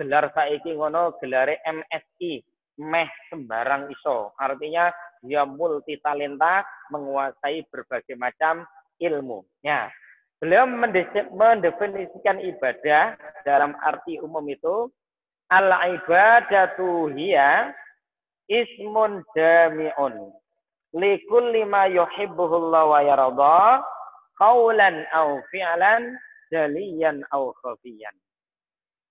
gelar saiki ngono gelare MSI, meh sembarang iso. Artinya dia multi talenta, menguasai berbagai macam ilmu. Ya. Beliau mendefinisikan ibadah dalam arti umum itu al ibadatu hiya ismun jami'un likulli ma yuhibbuhullah wa yarda qawlan aw fi'lan jaliyan aw khafiyan.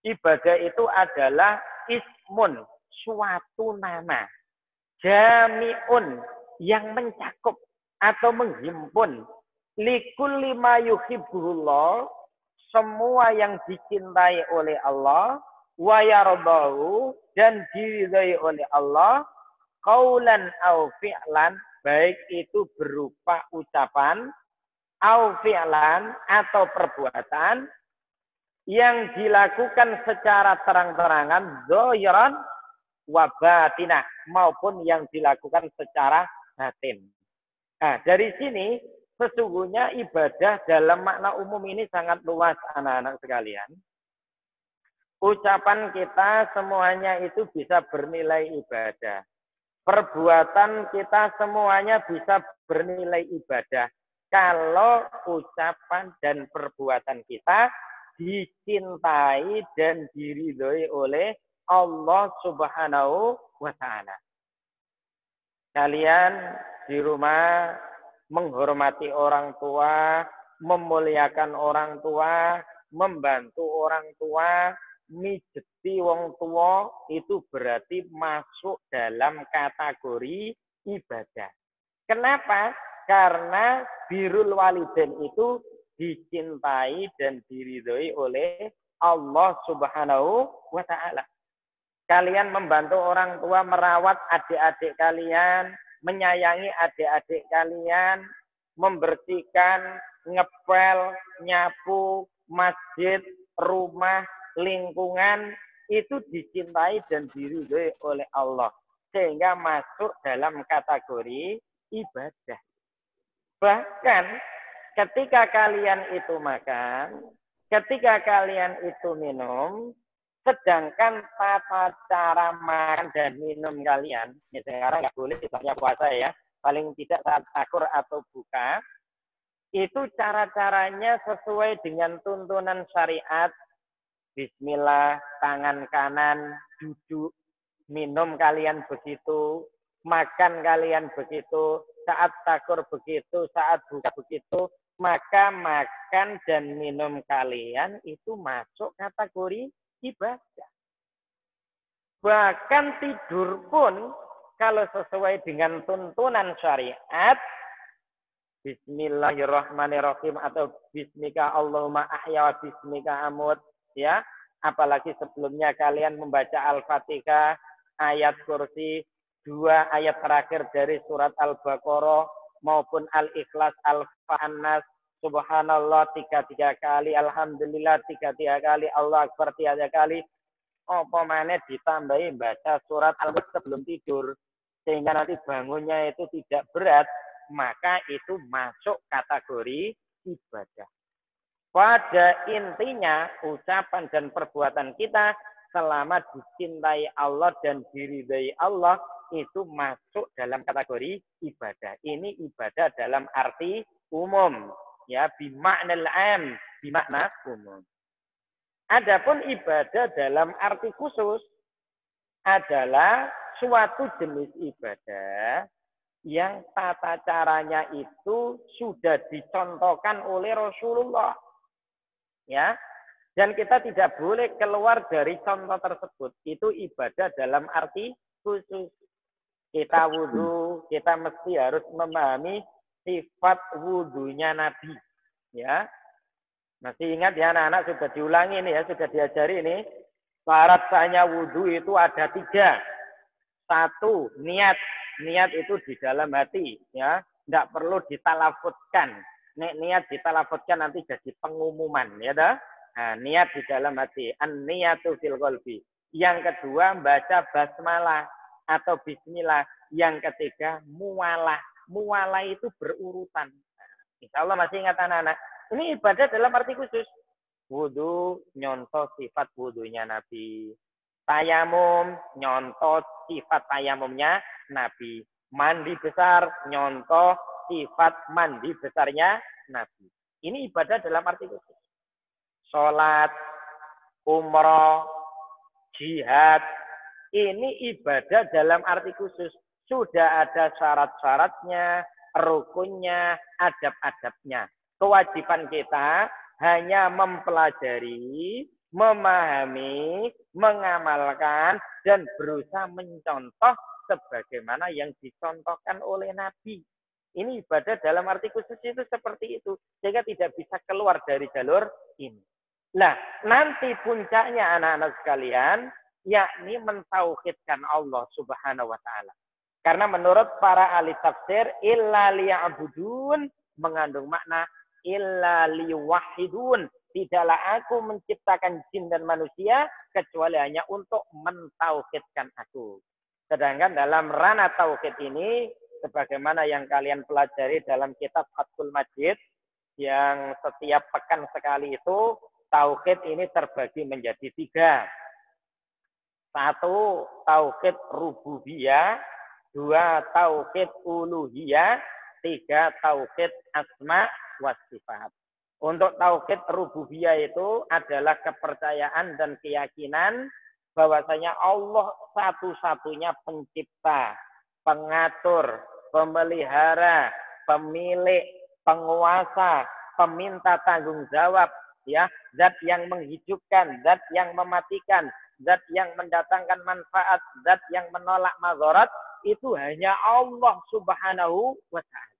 Ibadah itu adalah ismun, suatu nama. Jami'un, yang mencakup atau menghimpun. Likul lima yuhibbuhullah, semua yang dicintai oleh Allah, wa dan diridai oleh Allah, kaulan au fi'lan, baik itu berupa ucapan, au fi'lan, atau perbuatan, yang dilakukan secara terang-terangan zohiran wabatinah maupun yang dilakukan secara batin. Nah, dari sini sesungguhnya ibadah dalam makna umum ini sangat luas anak-anak sekalian. Ucapan kita semuanya itu bisa bernilai ibadah. Perbuatan kita semuanya bisa bernilai ibadah. Kalau ucapan dan perbuatan kita dicintai dan diridhoi oleh Allah Subhanahu wa taala. Kalian di rumah menghormati orang tua, memuliakan orang tua, membantu orang tua, mijeti wong tua itu berarti masuk dalam kategori ibadah. Kenapa? Karena birul waliden itu dicintai dan diridhoi oleh Allah Subhanahu wa taala. Kalian membantu orang tua merawat adik-adik kalian, menyayangi adik-adik kalian, membersihkan, ngepel, nyapu, masjid, rumah, lingkungan itu dicintai dan diridhoi oleh Allah sehingga masuk dalam kategori ibadah. Bahkan ketika kalian itu makan, ketika kalian itu minum, sedangkan tata cara makan dan minum kalian, ya sekarang nggak boleh misalnya puasa ya, paling tidak saat akur atau buka, itu cara-caranya sesuai dengan tuntunan syariat. Bismillah, tangan kanan, duduk, minum kalian begitu, makan kalian begitu, saat takur begitu, saat buka begitu, maka makan dan minum kalian itu masuk kategori ibadah. Bahkan tidur pun kalau sesuai dengan tuntunan syariat, Bismillahirrahmanirrahim atau Bismika Allahumma ahya wa Bismika amut ya apalagi sebelumnya kalian membaca Al-Fatihah ayat kursi dua ayat terakhir dari surat Al-Baqarah maupun Al-Ikhlas, Al-Fa'annas, Subhanallah tiga-tiga kali, Alhamdulillah tiga-tiga kali, Allah Akbar tiga kali. Apa mana ditambahi baca surat Al-Mulk sebelum tidur. Sehingga nanti bangunnya itu tidak berat, maka itu masuk kategori ibadah. Pada intinya, ucapan dan perbuatan kita selama dicintai Allah dan diridai Allah, itu masuk dalam kategori ibadah. Ini ibadah dalam arti umum, ya bimakna am, bimakna umum. Adapun ibadah dalam arti khusus adalah suatu jenis ibadah yang tata caranya itu sudah dicontohkan oleh Rasulullah. Ya. Dan kita tidak boleh keluar dari contoh tersebut. Itu ibadah dalam arti khusus kita wudhu, kita mesti harus memahami sifat wudhunya Nabi. Ya, masih ingat ya anak-anak sudah diulangi ini ya, sudah diajari ini. Syarat sahnya wudhu itu ada tiga. Satu, niat. Niat itu di dalam hati. ya Tidak perlu ditalafutkan. Nek niat ditalafutkan nanti jadi pengumuman. ya dah. Nah, niat di dalam hati. An-niyatu fil qalbi. Yang kedua, baca basmalah atau bismillah. Yang ketiga, mualah. Mualah itu berurutan. Insya Allah masih ingat anak-anak. Ini ibadah dalam arti khusus. wudhu nyontoh sifat wudhunya Nabi. Tayamum nyontoh sifat tayamumnya Nabi. Mandi besar nyontoh sifat mandi besarnya Nabi. Ini ibadah dalam arti khusus. Sholat, umroh, jihad, ini ibadah dalam arti khusus. Sudah ada syarat-syaratnya, rukunnya, adab-adabnya. Kewajiban kita hanya mempelajari, memahami, mengamalkan, dan berusaha mencontoh sebagaimana yang dicontohkan oleh Nabi. Ini ibadah dalam arti khusus itu seperti itu. Sehingga tidak bisa keluar dari jalur ini. Nah, nanti puncaknya anak-anak sekalian, yakni mentauhidkan Allah Subhanahu wa taala. Karena menurut para ahli tafsir illa liya'budun mengandung makna illa liwahidun. Tidaklah aku menciptakan jin dan manusia kecuali hanya untuk mentauhidkan aku. Sedangkan dalam ranah tauhid ini sebagaimana yang kalian pelajari dalam kitab Fathul Majid yang setiap pekan sekali itu tauhid ini terbagi menjadi tiga. Satu, tauhid rububiyah. Dua, tauhid uluhiyah. Tiga, tauhid asma wa sifat. Untuk tauhid rububiyah itu adalah kepercayaan dan keyakinan bahwasanya Allah satu-satunya pencipta, pengatur, pemelihara, pemilik, penguasa, peminta tanggung jawab, ya, zat yang menghidupkan, zat yang mematikan, zat yang mendatangkan manfaat, zat yang menolak mazarat, itu hanya Allah Subhanahu wa taala.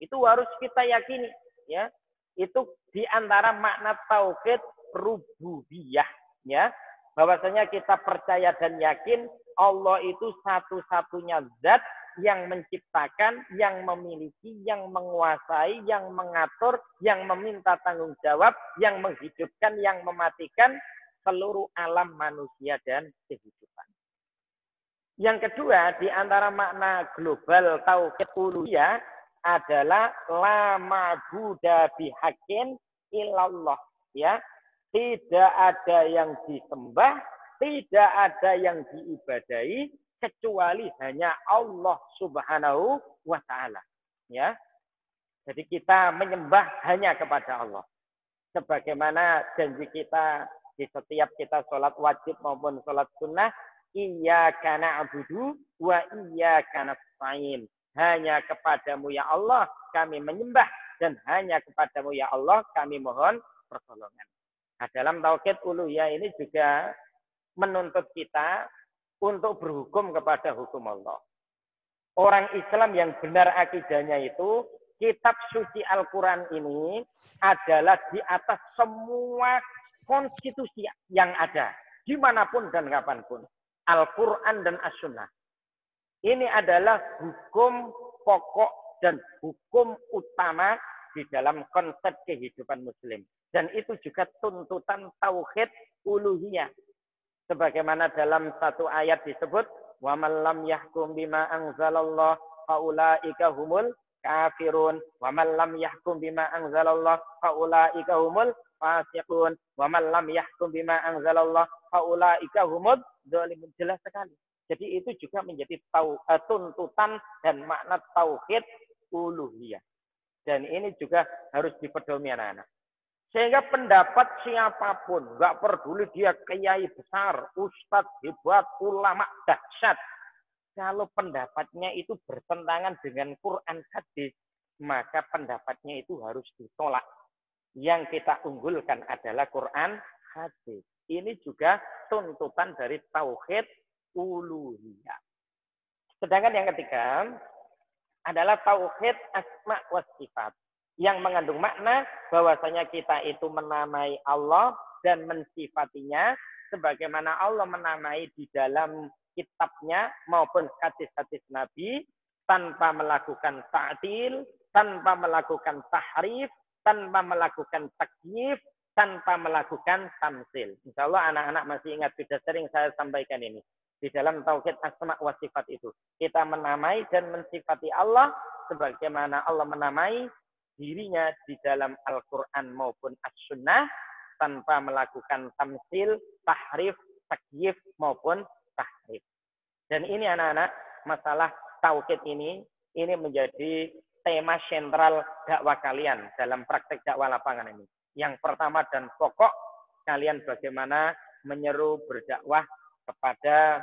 Itu harus kita yakini, ya. Itu di antara makna tauhid rububiyah, ya. Bahwasanya kita percaya dan yakin Allah itu satu-satunya zat yang menciptakan, yang memiliki, yang menguasai, yang mengatur, yang meminta tanggung jawab, yang menghidupkan, yang mematikan, seluruh alam manusia dan kehidupan. Yang kedua, di antara makna global tauhid uluhiyah adalah la ma'budu bihaqqin illallah, ya. Tidak ada yang disembah, tidak ada yang diibadahi kecuali hanya Allah Subhanahu wa taala, ya. Jadi kita menyembah hanya kepada Allah. Sebagaimana janji kita di setiap kita sholat wajib maupun sholat sunnah, iya karena abudu wa iya karena sain. Hanya kepadamu ya Allah kami menyembah dan hanya kepadamu ya Allah kami mohon pertolongan. Nah, dalam tauhid uluhiyah ini juga menuntut kita untuk berhukum kepada hukum Allah. Orang Islam yang benar akidahnya itu kitab suci Al-Quran ini adalah di atas semua konstitusi yang ada di mana pun dan kapan pun. Al-Quran dan As-Sunnah. Ini adalah hukum pokok dan hukum utama di dalam konsep kehidupan muslim. Dan itu juga tuntutan tauhid uluhiyah. Sebagaimana dalam satu ayat disebut, wa man lam yahkum bima anzalallah faulaika humul kafirun wa man lam yahkum bima anzalallah faulaika humul fasiqun wa man lam yahkum bima anzalallah faulaika humud zalimun jelas sekali. Jadi itu juga menjadi tau, uh, tuntutan dan makna tauhid uluhiyah. Dan ini juga harus dipedomi anak-anak. Sehingga pendapat siapa pun, nggak peduli dia kiai besar, ustadz hebat, ulama dahsyat. Kalau pendapatnya itu bertentangan dengan Quran hadis, maka pendapatnya itu harus ditolak yang kita unggulkan adalah Quran hadis. Ini juga tuntutan dari tauhid uluhiyah. Sedangkan yang ketiga adalah tauhid asma wa sifat yang mengandung makna bahwasanya kita itu menamai Allah dan mensifatinya sebagaimana Allah menamai di dalam kitabnya maupun hadis-hadis Nabi tanpa melakukan ta'til, tanpa melakukan tahrif, tanpa melakukan takyif, tanpa melakukan tamsil. Insya Allah anak-anak masih ingat, sudah sering saya sampaikan ini. Di dalam tauhid asma wa sifat itu. Kita menamai dan mensifati Allah sebagaimana Allah menamai dirinya di dalam Al-Quran maupun As-Sunnah tanpa melakukan tamsil, tahrif, takyif maupun tahrif. Dan ini anak-anak masalah tauhid ini ini menjadi tema sentral dakwah kalian dalam praktek dakwah lapangan ini. Yang pertama dan pokok kalian bagaimana menyeru berdakwah kepada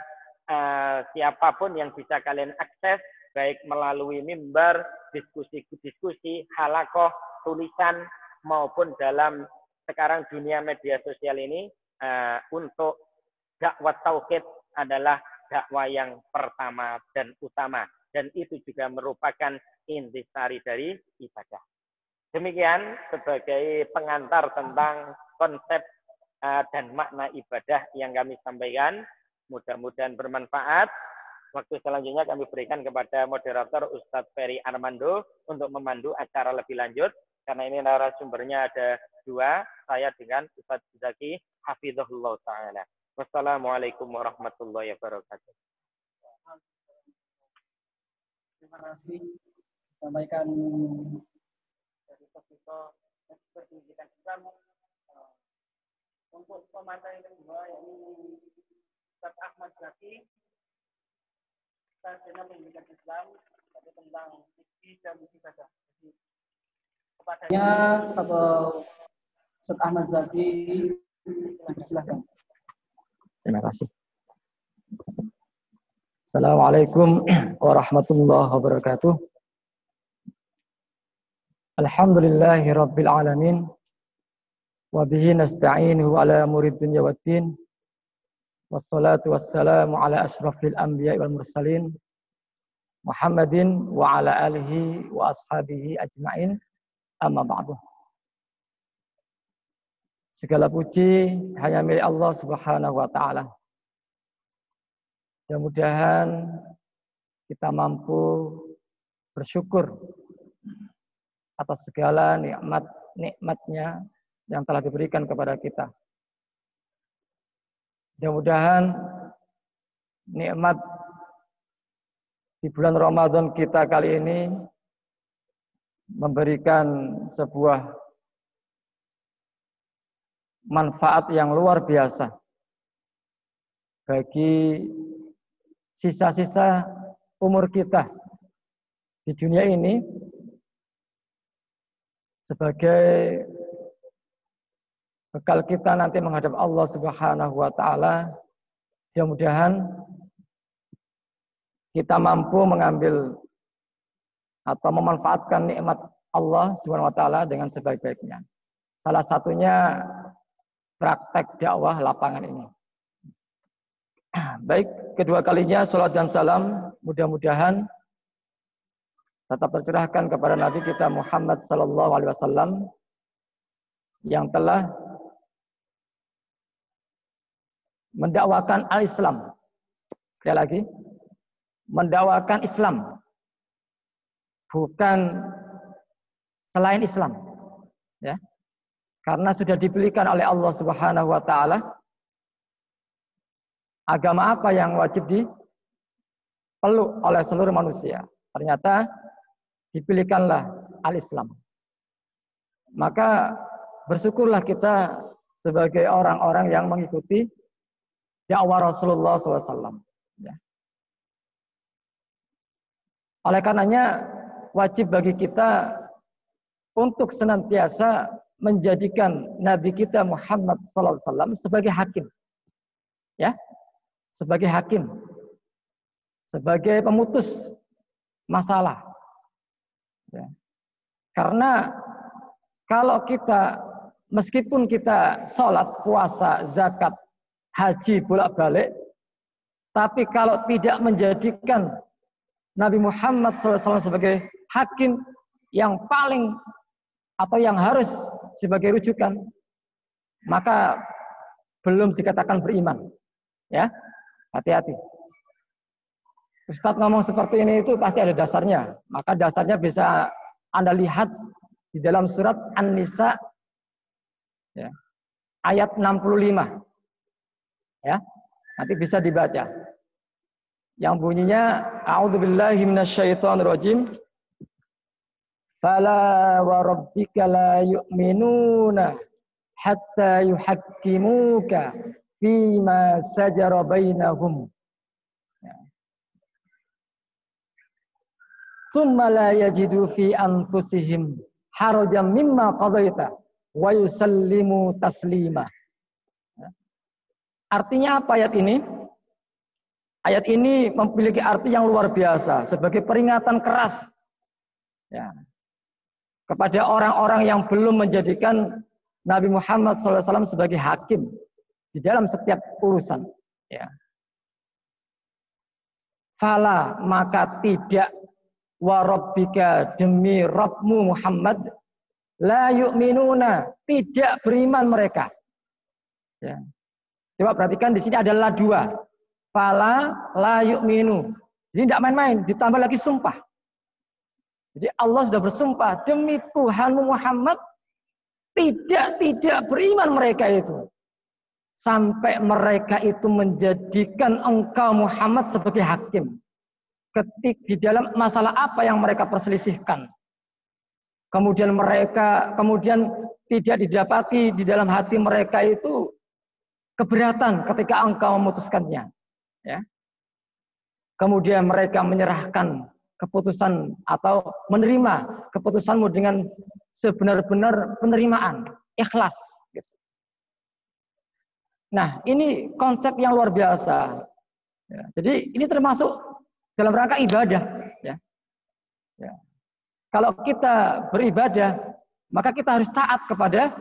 uh, siapa pun yang bisa kalian akses baik melalui mimbar, diskusi-diskusi, halakoh, tulisan maupun dalam sekarang dunia media sosial ini uh, untuk dakwah tauhid adalah dakwah yang pertama dan utama dan itu juga merupakan intisari dari ibadah. Demikian sebagai pengantar tentang konsep uh, dan makna ibadah yang kami sampaikan. Mudah-mudahan bermanfaat. Waktu selanjutnya kami berikan kepada moderator Ustadz Ferry Armando untuk memandu acara lebih lanjut. Karena ini narasumbernya ada dua, saya dengan Ustadz Zaki Hafizullah Ta'ala. Wassalamualaikum warahmatullahi wabarakatuh. Terima kasih sampaikan dari Tokyo pendidikan Islam eh, untuk pemantau yang kedua yakni Ustaz Ahmad Zaki sarjana pendidikan Islam tapi tentang fikih dan ibadah. Kepadanya atau Ustaz Ahmad Zaki silakan. Terima kasih. Assalamualaikum warahmatullahi wabarakatuh. Alhamdulillahi rabbil alamin. Wa bihi nasta'inuhu ala murid dunya waddin. Wassalatu wassalamu ala ashrafil anbiya wal mursalin. Muhammadin wa ala alihi wa ashabihi ajma'in. Amma ba'du. Segala puji hanya milik Allah Subhanahu wa taala. Mudah-mudahan kita mampu bersyukur atas segala nikmat nikmatnya yang telah diberikan kepada kita. Mudah-mudahan nikmat di bulan Ramadan kita kali ini memberikan sebuah manfaat yang luar biasa bagi sisa-sisa umur kita di dunia ini sebagai bekal kita nanti menghadap Allah Subhanahu wa taala. Mudah-mudahan kita mampu mengambil atau memanfaatkan nikmat Allah Subhanahu wa taala dengan sebaik-baiknya. Salah satunya praktek dakwah lapangan ini. Baik, kedua kalinya sholat dan salam mudah-mudahan tetap tercurahkan kepada Nabi kita Muhammad Sallallahu Alaihi Wasallam yang telah mendakwakan al-Islam. Sekali lagi, mendakwakan Islam, bukan selain Islam. Ya, karena sudah dibelikan oleh Allah Subhanahu wa taala agama apa yang wajib dipeluk oleh seluruh manusia. Ternyata dipilihkanlah al-Islam. Maka bersyukurlah kita sebagai orang-orang yang mengikuti dakwah Rasulullah SAW. Ya. Oleh karenanya wajib bagi kita untuk senantiasa menjadikan Nabi kita Muhammad SAW sebagai hakim. Ya, sebagai hakim. Sebagai pemutus masalah. Ya. Karena kalau kita, meskipun kita sholat, puasa, zakat, haji, bolak-balik, tapi kalau tidak menjadikan Nabi Muhammad SAW sebagai hakim yang paling atau yang harus sebagai rujukan, maka belum dikatakan beriman. Ya, hati-hati. Ustadz ngomong seperti ini itu pasti ada dasarnya. Maka dasarnya bisa Anda lihat di dalam surat An-Nisa ya, ayat 65. Ya, nanti bisa dibaca. Yang bunyinya A'udzubillahi minasyaitonirrajim Fala wa rabbika la yu'minuna hatta yuhakkimuka fima sajara bainahum. Thumma la yajidu fi anfusihim harajan mimma qadaita wa yusallimu taslima. Artinya apa ayat ini? Ayat ini memiliki arti yang luar biasa sebagai peringatan keras ya, kepada orang-orang yang belum menjadikan Nabi Muhammad SAW sebagai hakim di dalam setiap urusan. Ya. Fala maka tidak warabbika demi Rabbmu Muhammad la yu'minuna tidak beriman mereka. Ya. Coba perhatikan di sini adalah dua fala la yu'minu. Jadi tidak main-main, ditambah lagi sumpah. Jadi Allah sudah bersumpah demi Tuhan Muhammad tidak tidak beriman mereka itu sampai mereka itu menjadikan engkau Muhammad sebagai hakim ketik di dalam masalah apa yang mereka perselisihkan kemudian mereka kemudian tidak didapati di dalam hati mereka itu keberatan ketika engkau memutuskannya ya. Kemudian mereka menyerahkan keputusan atau menerima keputusanmu dengan sebenar-benar penerimaan, ikhlas. Gitu. Nah, ini konsep yang luar biasa. Ya, jadi ini termasuk dalam rangka ibadah. Ya. Ya. Kalau kita beribadah, maka kita harus taat kepada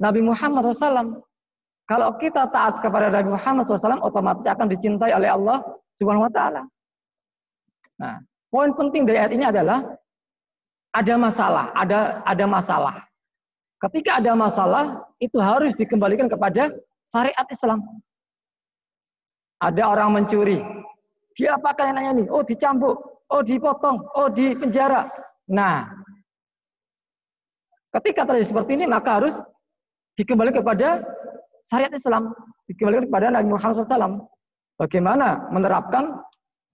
Nabi Muhammad SAW. Kalau kita taat kepada Nabi Muhammad SAW, otomatis akan dicintai oleh Allah Subhanahu Wa Taala. Nah, poin penting dari ayat ini adalah ada masalah, ada ada masalah. Ketika ada masalah, itu harus dikembalikan kepada syariat Islam. Ada orang mencuri, dia apa yang nanya nih? Oh dicambuk, oh dipotong, oh di penjara. Nah, ketika terjadi seperti ini maka harus dikembalikan kepada syariat Islam dikembalikan kepada Nabi Muhammad SAW. Bagaimana menerapkan,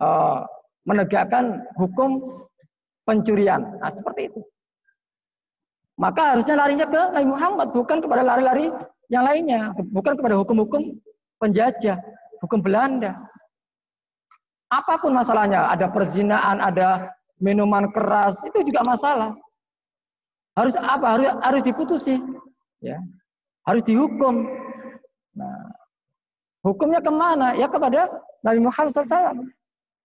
uh, menegakkan hukum pencurian. Nah, seperti itu. Maka harusnya larinya ke Nabi Muhammad, bukan kepada lari-lari yang lainnya. Bukan kepada hukum-hukum penjajah, hukum Belanda. Apa pun masalahnya, ada perzinaan, ada minuman keras, itu juga masalah. Harus apa? Harus harus diputusi, ya. Harus dihukum. Nah, hukumnya ke mana? Ya kepada Nabi Muhammad SAW.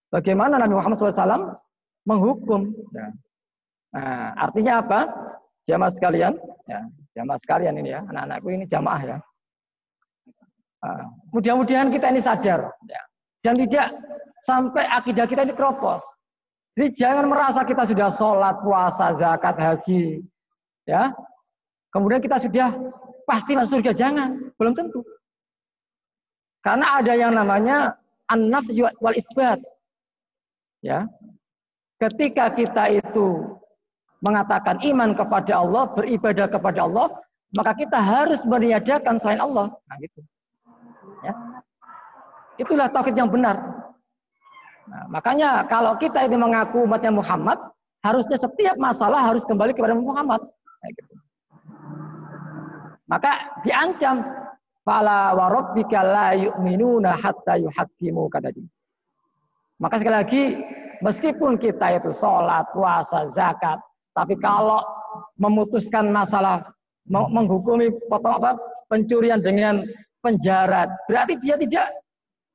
Bagaimana Nabi Muhammad SAW menghukum? Ya. Nah, artinya apa? Jamaah sekalian, ya, jamaah sekalian ini ya, anak-anakku ini jamaah ya. Nah, mudah-mudahan kita ini sadar ya, dan tidak sampai akidah kita ini keropos. Jadi jangan merasa kita sudah sholat, puasa, zakat, haji, ya. Kemudian kita sudah pasti masuk surga, jangan, belum tentu. Karena ada yang namanya an-nafyu wal isbat. Ya. Ketika kita itu mengatakan iman kepada Allah, beribadah kepada Allah, maka kita harus meniadakan selain Allah. Nah, gitu. Ya. Itulah tauhid yang benar. Nah, makanya kalau kita ini mengaku umatnya Muhammad, harusnya setiap masalah harus kembali kepada Muhammad. Nah, gitu. Maka diancam Fala wa rabbika la yu'minuna hatta yuhaqqimu kata dia. Maka sekali lagi, meskipun kita itu sholat, puasa, zakat, tapi kalau memutuskan masalah menghukumi potong apa pencurian dengan penjara, berarti dia tidak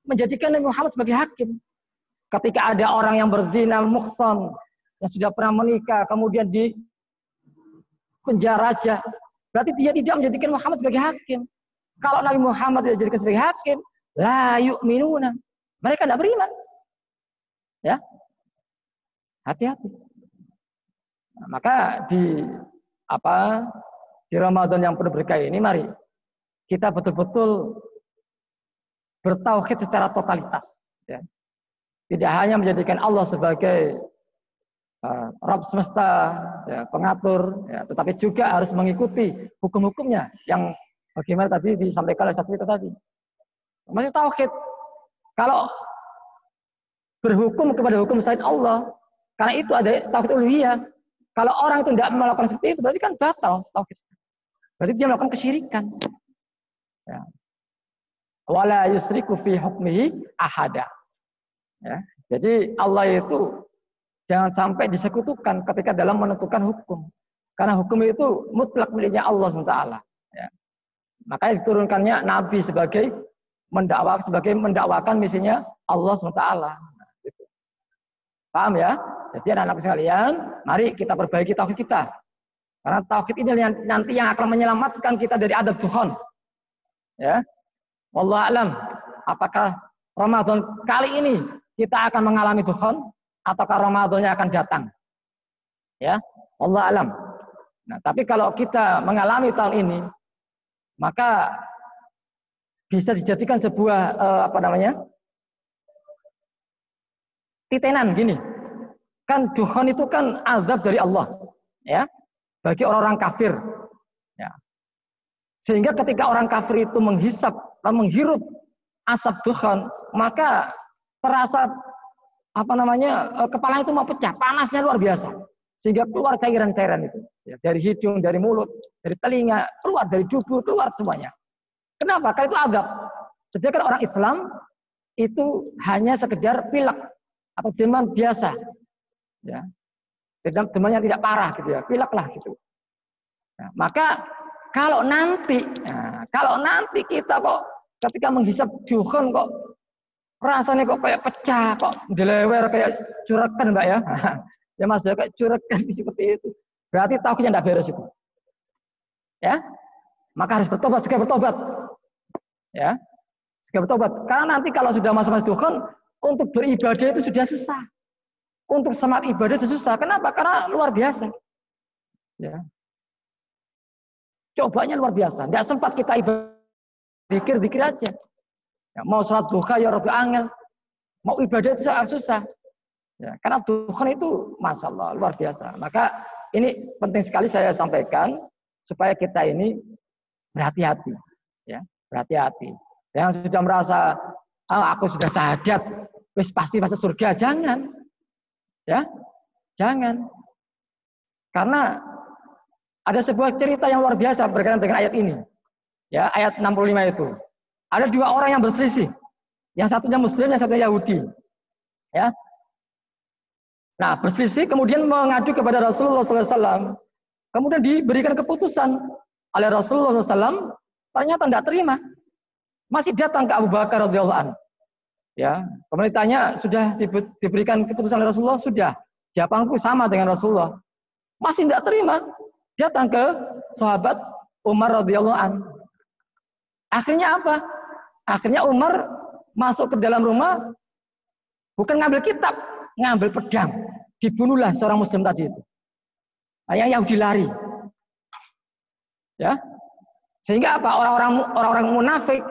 menjadikan Nabi Muhammad sebagai hakim. Ketika ada orang yang berzina muhson, yang sudah pernah menikah, kemudian di penjara aja, berarti dia tidak menjadikan Muhammad sebagai hakim. Kalau Nabi Muhammad tidak dijadikan sebagai hakim, la yu'minuna. Mereka tidak beriman. Ya. Hati-hati. Nah, maka di apa di Ramadan yang penuh berkah ini mari kita betul-betul bertauhid secara totalitas ya. Tidak hanya menjadikan Allah sebagai uh, Rabb semesta, ya, pengatur, ya, tetapi juga harus mengikuti hukum-hukumnya yang Bagaimana tadi disampaikan oleh satu itu tadi. Masih tauhid. Kalau berhukum kepada hukum selain Allah, karena itu ada tauhid uluhiyah. Kalau orang itu tidak melakukan seperti itu, berarti kan batal tauhid. Berarti dia melakukan kesyirikan. Ya. Wala yusriku fi hukmihi ahada. Ya. Jadi Allah itu jangan sampai disekutukan ketika dalam menentukan hukum. Karena hukum itu mutlak miliknya Allah SWT. Ya. Makanya diturunkannya Nabi sebagai mendakwah sebagai mendakwakan misinya Allah SWT. Nah, gitu. Paham ya? Jadi anak-anak sekalian, mari kita perbaiki tauhid kita. Karena tauhid ini nanti yang akan menyelamatkan kita dari adab Tuhan. Ya. Allah alam, apakah Ramadan kali ini kita akan mengalami Tuhan ataukah Ramadannya akan datang? Ya. Allah alam. Nah, tapi kalau kita mengalami tahun ini, maka bisa dijadikan sebuah uh, apa namanya? titenan gini. Kan Tuhan itu kan azab dari Allah, ya. Bagi orang-orang kafir. Ya. Sehingga ketika orang kafir itu menghisap, menghirup asap Tuhan, maka terasa apa namanya? Eh, kepala itu mau pecah, panasnya luar biasa. Sehingga keluar cairan-cairan itu. Ya, dari hidung, dari mulut, dari telinga, keluar dari dubur, keluar semuanya. Kenapa? Karena itu adab. Sedangkan orang Islam itu hanya sekedar pilek atau demam biasa. Ya. Demam demamnya tidak parah gitu ya, pilek lah gitu. Nah, maka kalau nanti, nah, kalau nanti kita kok ketika menghisap juhon kok rasanya kok kayak pecah, kok delewer kayak curakan mbak ya. Ya mas, ya kayak curhatkan seperti itu. Berarti tauhidnya tidak beres itu. Ya, maka harus bertobat, segera bertobat. Ya, segera bertobat. Karena nanti kalau sudah masa-masa Tuhan, untuk beribadah itu sudah susah. Untuk semangat ibadah itu susah. Kenapa? Karena luar biasa. Ya. Cobanya luar biasa. Tidak sempat kita ibadah. Dikir-dikir aja. Ya, mau sholat duha ya rada angel. Mau ibadah itu sangat susah. Ya, karena Tuhan itu masalah luar biasa. Maka ini penting sekali saya sampaikan supaya kita ini berhati-hati, ya berhati-hati. Yang sudah merasa oh, aku sudah sahadat, wis pasti masuk surga, jangan, ya jangan. Karena ada sebuah cerita yang luar biasa berkaitan dengan ayat ini. Ya, ayat 65 itu. Ada dua orang yang berselisih. Yang satunya muslim, yang satunya Yahudi. Ya, Nah, berselisih kemudian mengadu kepada Rasulullah SAW. Kemudian diberikan keputusan oleh Rasulullah SAW. Ternyata tidak terima. Masih datang ke Abu Bakar radhiyallahu an. Ya, kemudian ditanya sudah diberikan keputusan oleh Rasulullah sudah. Jawabanku sama dengan Rasulullah. Masih tidak terima. Datang ke sahabat Umar radhiyallahu an. Akhirnya apa? Akhirnya Umar masuk ke dalam rumah bukan ngambil kitab, ngambil pedang. Dibunuhlah seorang muslim tadi itu. Yang Yahudi lari. Ya. Sehingga apa? Orang-orang orang-orang munafik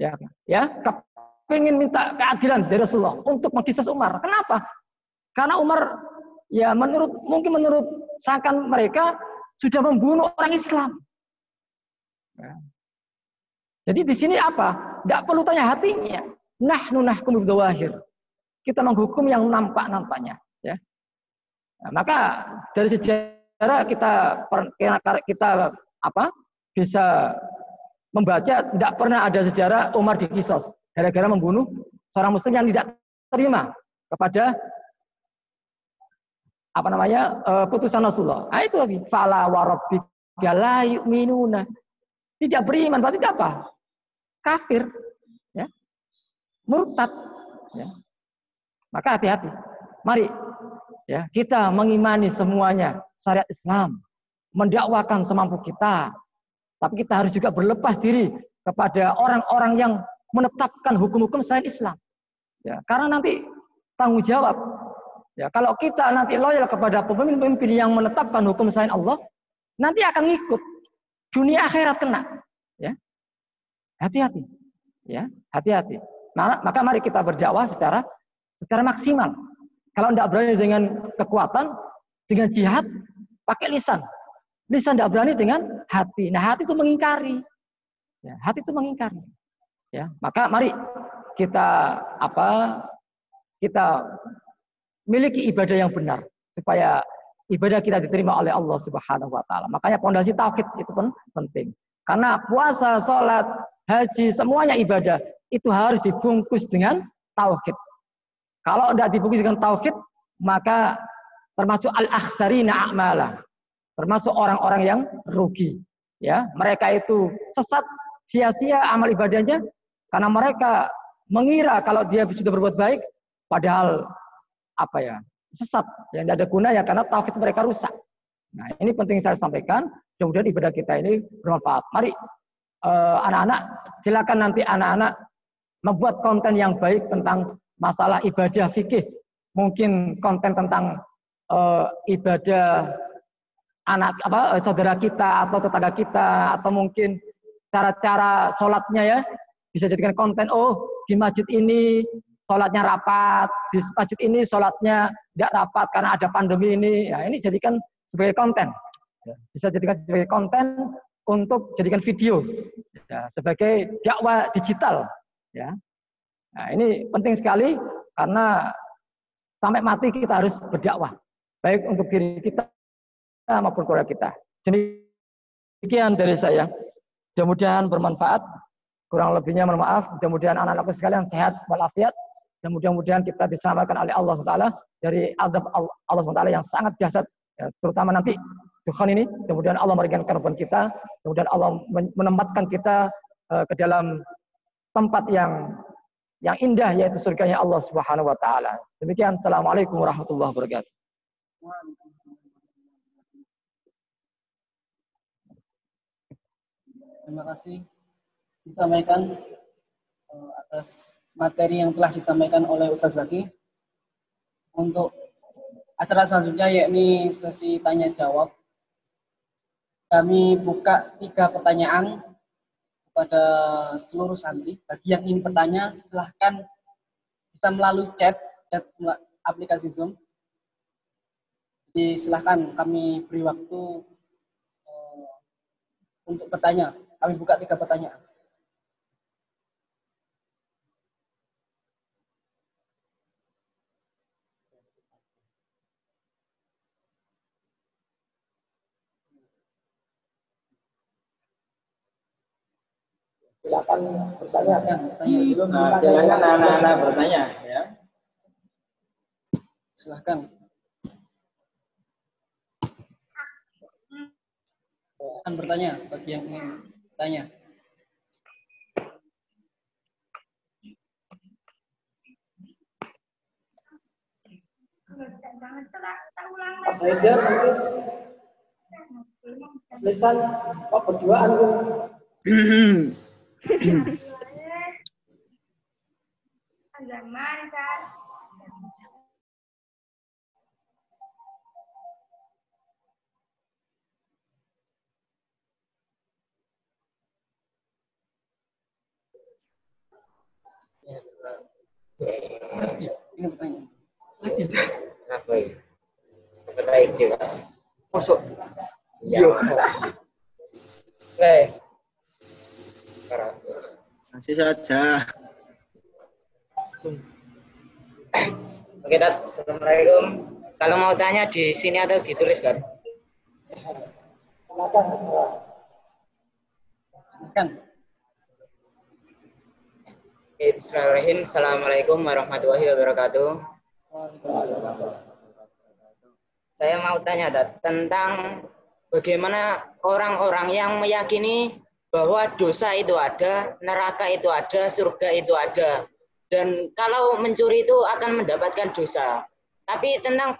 ya, ya kepingin minta keadilan dari Rasulullah untuk mengkisah Umar. Kenapa? Karena Umar ya menurut mungkin menurut seakan mereka sudah membunuh orang Islam. Jadi di sini apa? Tidak perlu tanya hatinya. Nah, nunah bidawahir. Kita menghukum yang nampak-nampaknya. Ya. Nah, maka dari sejarah kita kita apa bisa membaca tidak pernah ada sejarah Umar dikisos gara-gara membunuh seorang muslim yang tidak terima kepada apa namanya uh, putusan Rasulullah. Nah, itu lagi fala warabbika la yu'minuna. Tidak beriman berarti apa? Kafir, ya. Murtad, ya. Maka hati-hati. Mari ya kita mengimani semuanya syariat Islam, mendakwakan semampu kita. Tapi kita harus juga berlepas diri kepada orang-orang yang menetapkan hukum-hukum selain Islam. Ya, karena nanti tanggung jawab. Ya, kalau kita nanti loyal kepada pemimpin-pemimpin yang menetapkan hukum selain Allah, nanti akan ngikut dunia akhirat kena. Ya, hati-hati. Ya, hati-hati. Maka mari kita berdakwah secara secara maksimal. Kalau tidak berani dengan kekuatan, dengan jihad, pakai lisan. Lisan tidak berani dengan hati. Nah hati itu mengingkari. Ya, hati itu mengingkari. Ya, maka mari kita apa? Kita miliki ibadah yang benar supaya ibadah kita diterima oleh Allah Subhanahu wa taala. Makanya pondasi tauhid itu pun penting. Karena puasa, sholat, haji, semuanya ibadah itu harus dibungkus dengan tauhid. Kalau tidak dibungkus dengan tauhid, maka termasuk al-akhsarina a'mala. Termasuk orang-orang yang rugi. Ya, mereka itu sesat, sia-sia amal ibadahnya karena mereka mengira kalau dia sudah berbuat baik, padahal apa ya sesat yang tidak ada guna ya karena tauhid mereka rusak. Nah ini penting saya sampaikan. Mudah-mudahan ibadah kita ini bermanfaat. Mari eh, anak-anak, uh, silakan nanti anak-anak membuat konten yang baik tentang masalah ibadah fikih. Mungkin konten tentang uh, ibadah anak apa saudara kita atau tetangga kita atau mungkin cara-cara sholatnya ya bisa jadikan konten oh di masjid ini sholatnya rapat, di masjid ini sholatnya tidak rapat karena ada pandemi ini. Ya, ini jadikan sebagai konten. Ya, bisa jadikan sebagai konten untuk jadikan video ya, sebagai dakwah digital. Ya. Nah, ini penting sekali karena sampai mati kita harus berdakwah, baik untuk diri kita maupun keluarga kita. Demikian dari saya. Mudah-mudahan bermanfaat. Kurang lebihnya mohon maaf. Mudah-mudahan anak-anakku sekalian sehat walafiat dan mudah-mudahan kita diselamatkan oleh Allah SWT dari azab Allah SWT yang sangat dahsyat ya, terutama nanti Tuhan ini kemudian Allah memberikan korban kita kemudian Allah menempatkan kita uh, ke dalam tempat yang yang indah yaitu surganya Allah Subhanahu wa taala. Demikian assalamualaikum warahmatullahi wabarakatuh. Terima kasih disampaikan uh, atas materi yang telah disampaikan oleh Ustaz Zaki. Untuk acara selanjutnya yakni sesi tanya jawab. Kami buka tiga pertanyaan kepada seluruh santri. Bagi yang ingin bertanya, silahkan bisa melalui chat, chat aplikasi Zoom. Jadi silahkan kami beri waktu uh, untuk bertanya. Kami buka tiga pertanyaan. Silakan bertanya. Nah, silakan anak-anak bertanya ya. Silakan. Silakan bertanya bagi yang ingin bertanya. Haidar mungkin lisan oh berduaan Zaman kan. Ini pertanyaan. Apa ya? Perbaiki, Pak. Masuk. Iya. Oke. Masih saja. Oke, Tat. Assalamualaikum. Kalau mau tanya di sini atau ditulis kan? Silakan. Oke, Bismillahirrahmanirrahim. Assalamualaikum warahmatullahi wabarakatuh. Saya mau tanya, Tat, tentang bagaimana orang-orang yang meyakini bahwa dosa itu ada, neraka itu ada, surga itu ada. Dan kalau mencuri itu akan mendapatkan dosa. Tapi tentang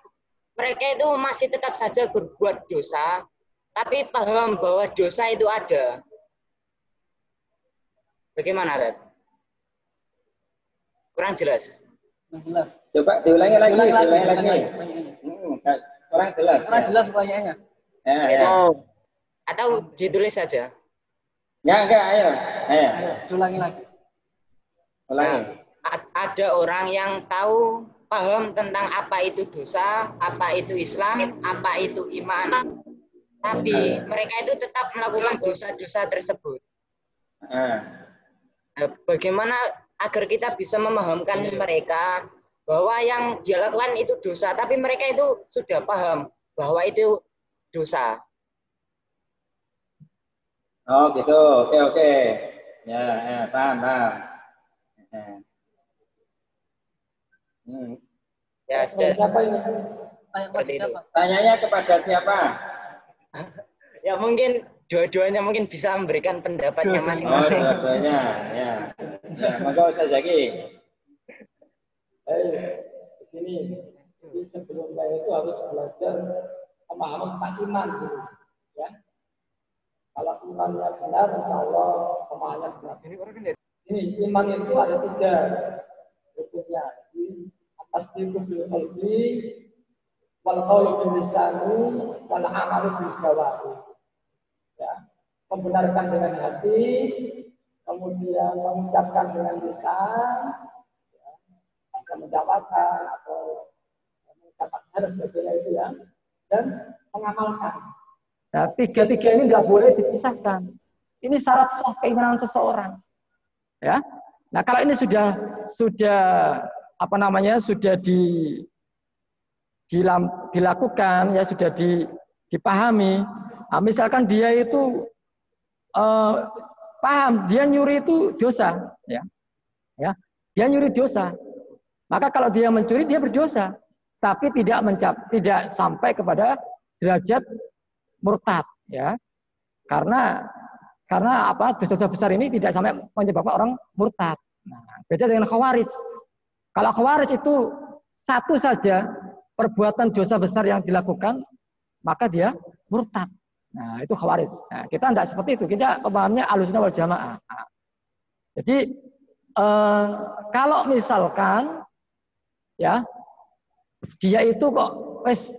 mereka itu masih tetap saja berbuat dosa, tapi paham bahwa dosa itu ada. Bagaimana, Red? Kurang jelas. jelas. Coba diulangi lagi, Ulangi lagi, diulangi ulangi lagi. lagi. Hmm, kurang jelas. Karena jelas pertanyaannya. Ya, ya. Atau ditulis saja. Ya, enggak, ayo. Ayo, Ayo, diulangi lagi. ulangi. A- ada orang yang tahu paham tentang apa itu dosa, apa itu Islam, apa itu iman. Tapi mereka itu tetap melakukan dosa-dosa tersebut. Ah. Nah, Bagaimana agar kita bisa memahamkan mereka bahwa yang dia lakukan itu dosa, tapi mereka itu sudah paham bahwa itu dosa. Oh gitu, oke oke. Ya, ya paham paham. Ya. Hmm. Ya, sudah. Siapa ini? Tanyanya kepada siapa? Ya mungkin dua-duanya mungkin bisa memberikan pendapatnya Oh, masing-masing. dua-duanya. Ya. Ya, maka Ustaz Zaki. Eh, begini, jadi sebelumnya itu harus belajar pemahaman tentang iman dulu. Kalau imannya benar, insya Allah pemahamannya benar. Ini iman itu ada tiga rukunnya. Atas bil qalbi, wal qawlu bil lisani, wal amalu bil jawari. Ya. Membenarkan dengan hati, kemudian mengucapkan dengan lisan, bisa mendapatkan atau mendapat harus sebagainya itu ya dan mengamalkan Nah, tiga-tiga ini nggak boleh dipisahkan. Ini syarat sah keimanan seseorang. Ya. Nah, kalau ini sudah sudah apa namanya sudah di dilakukan ya sudah di, dipahami. Nah, misalkan dia itu eh, paham dia nyuri itu dosa, ya, ya, dia nyuri dosa. Maka kalau dia mencuri dia berdosa, tapi tidak mencap, tidak sampai kepada derajat murtad, ya, karena karena apa dosa-dosa besar ini tidak sampai menyebabkan orang murtad. Nah, beda dengan khawarij. Kalau khawarij itu satu saja perbuatan dosa besar yang dilakukan, maka dia murtad. Nah, itu khawarij. Nah, kita tidak seperti itu. Kita pemahamnya alusnya wal jamaah. Nah, jadi eh, kalau misalkan ya dia itu kok wes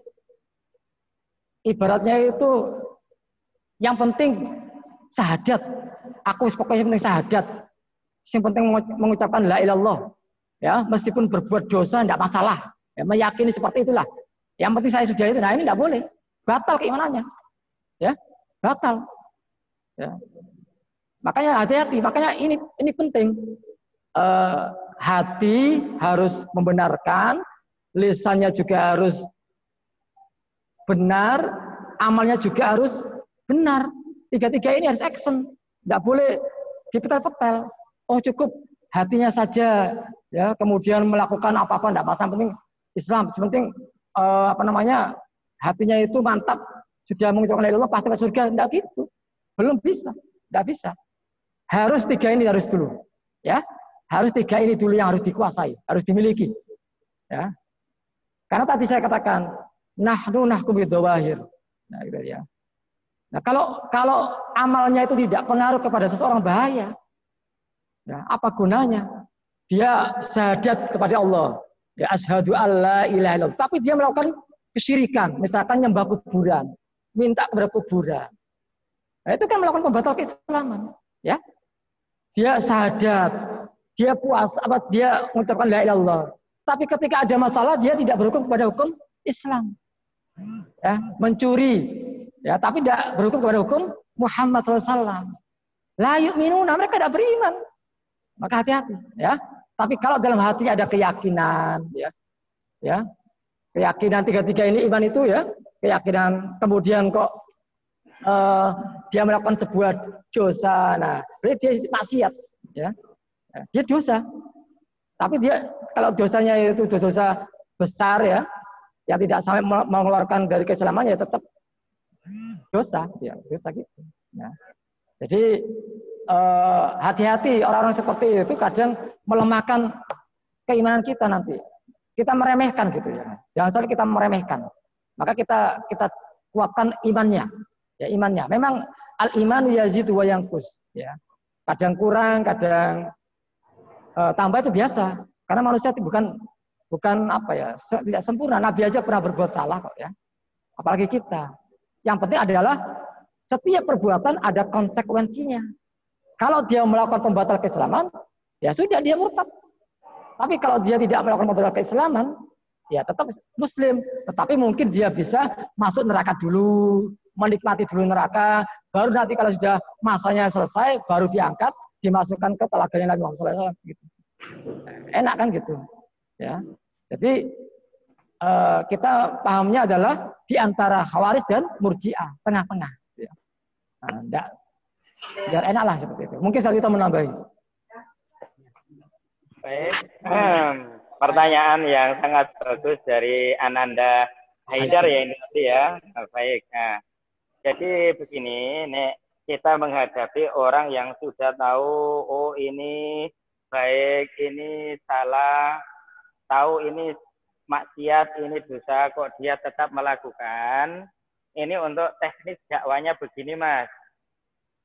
ibaratnya itu yang penting syahadat. Aku pokoknya penting syahadat. Yang penting mengu- mengucapkan la ilallah. Ya, meskipun berbuat dosa tidak masalah. Ya, meyakini seperti itulah. Yang penting saya sudah itu. Nah, ini tidak boleh. Batal keimanannya. Ya, batal. Ya. Makanya hati-hati. Makanya ini ini penting. Eh, hati harus membenarkan, lisannya juga harus benar, amalnya juga harus benar. Tiga-tiga ini harus action. Tidak boleh dipetel-petel. Oh cukup hatinya saja, ya kemudian melakukan apa-apa tidak masalah. Penting Islam, penting eh, apa namanya hatinya itu mantap, sudah mengucapkan illallah, pasti masuk surga. Tidak gitu, belum bisa, tidak bisa. Harus tiga ini harus dulu, ya harus tiga ini dulu yang harus dikuasai, harus dimiliki, ya. Karena tadi saya katakan nahnu nahkum bidawahir. Nah, gitu ya. Nah, kalau kalau amalnya itu tidak pengaruh kepada seseorang bahaya. Ya, apa gunanya? Dia syahadat kepada Allah. Ya asyhadu alla ilaha illallah. Tapi dia melakukan kesyirikan, misalkan nyembah kuburan, minta kepada kuburan. Nah, itu kan melakukan pembatal keislaman, ya. Dia syahadat, dia puas apa dia mengucapkan la ilaha. Tapi ketika ada masalah dia tidak berhukum kepada hukum Islam. Ya, mencuri. Ya, tapi tidak berhukum kepada hukum Muhammad SAW. La yu'minuna, mereka tidak beriman. Maka hati-hati, ya. Tapi kalau dalam hatinya ada keyakinan, ya, ya, keyakinan tiga-tiga ini iman itu ya, keyakinan. Kemudian kok eh, dia melakukan sebuah dosa, nah, berarti dia maksiat, Ya, dia dosa. Tapi dia kalau dosanya itu dosa besar ya, yang tidak sampai mengeluarkan dari keislaman ya tetap dosa, ya dosa gitu. Ya. Jadi eh, hati-hati orang-orang seperti itu kadang melemahkan keimanan kita nanti. Kita meremehkan gitu ya. Jangan sampai kita meremehkan. Maka kita kita kuatkan imannya. Ya imannya. Memang al iman yazidu wa yanqus ya. Kadang kurang, kadang eh, tambah itu biasa. Karena manusia itu bukan bukan apa ya, tidak sempurna. Nabi aja pernah berbuat salah kok ya. Apalagi kita. Yang penting adalah setiap perbuatan ada konsekuensinya. Kalau dia melakukan pembatal keislaman, ya sudah dia murtad. Tapi kalau dia tidak melakukan pembatal keislaman, ya tetap muslim. Tetapi mungkin dia bisa masuk neraka dulu, menikmati dulu neraka, baru nanti kalau sudah masanya selesai, baru diangkat, dimasukkan ke telaganya Nabi Muhammad SAW. Gitu. Enak kan gitu. Ya. Jadi eh, kita pahamnya adalah di antara khawaris dan murjiah, tengah-tengah. Ya. Nah, biar enak lah seperti itu. Mungkin saya kita menambahi. Baik. Hmm, pertanyaan yang sangat bagus dari Ananda Haidar ya ini tadi ya. Nah, baik. Nah, jadi begini, nek kita menghadapi orang yang sudah tahu, oh ini baik, ini salah, tahu ini maksiat, ini dosa, kok dia tetap melakukan. Ini untuk teknis dakwanya begini, Mas.